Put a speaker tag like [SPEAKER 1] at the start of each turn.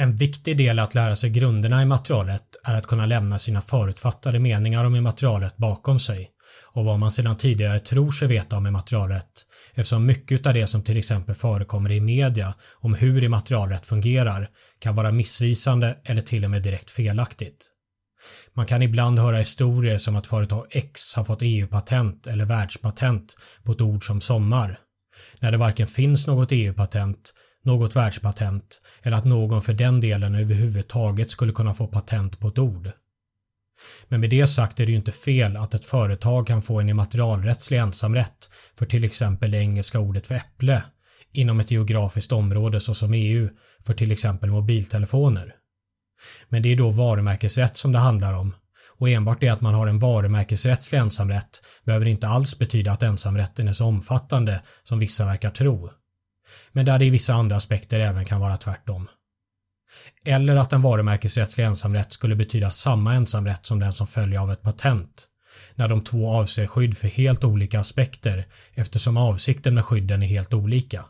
[SPEAKER 1] En viktig del att lära sig grunderna i materialet är att kunna lämna sina förutfattade meningar om materialet bakom sig och vad man sedan tidigare tror sig veta om immaterialrätt eftersom mycket av det som till exempel förekommer i media om hur immaterialrätt fungerar kan vara missvisande eller till och med direkt felaktigt. Man kan ibland höra historier som att företag X har fått EU-patent eller världspatent på ett ord som sommar. När det varken finns något EU-patent, något världspatent eller att någon för den delen överhuvudtaget skulle kunna få patent på ett ord. Men med det sagt är det ju inte fel att ett företag kan få en immaterialrättslig ensamrätt för till exempel det engelska ordet för äpple inom ett geografiskt område såsom EU för till exempel mobiltelefoner. Men det är då varumärkesrätt som det handlar om och enbart det att man har en varumärkesrättslig ensamrätt behöver inte alls betyda att ensamrätten är så omfattande som vissa verkar tro. Men där det i vissa andra aspekter även kan vara tvärtom. Eller att en varumärkesrättslig ensamrätt skulle betyda samma ensamrätt som den som följer av ett patent, när de två avser skydd för helt olika aspekter eftersom avsikten med skydden är helt olika.